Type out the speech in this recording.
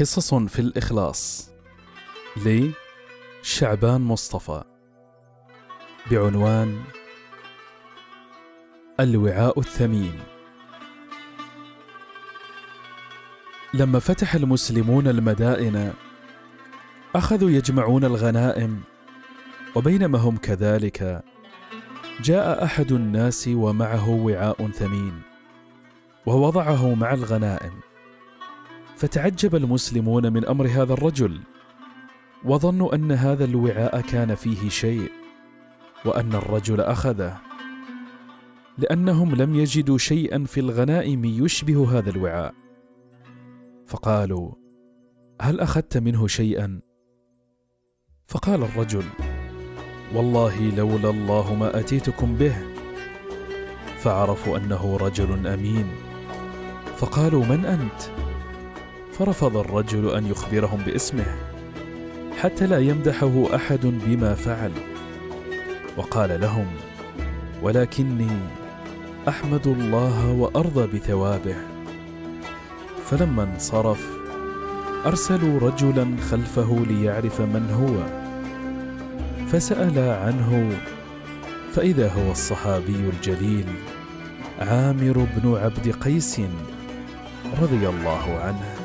قصص في الإخلاص. لي شعبان مصطفى. بعنوان الوعاء الثمين. لما فتح المسلمون المدائن أخذوا يجمعون الغنائم وبينما هم كذلك جاء أحد الناس ومعه وعاء ثمين ووضعه مع الغنائم. فتعجب المسلمون من أمر هذا الرجل وظنوا أن هذا الوعاء كان فيه شيء وأن الرجل أخذه لأنهم لم يجدوا شيئا في الغنائم يشبه هذا الوعاء. فقالوا هل أخذت منه شيئا؟ فقال الرجل والله لولا الله ما أتيتكم به. فعرفوا أنه رجل أمين. فقالوا من أنت؟ فرفض الرجل أن يخبرهم باسمه حتى لا يمدحه أحد بما فعل. وقال لهم ولكني أحمد الله وأرضى بثوابه. فلما انصرف أرسلوا رجلا خلفه ليعرف من هو. فسأل عنه فإذا هو الصحابي الجليل عامر بن عبد قيس رضي الله عنه؟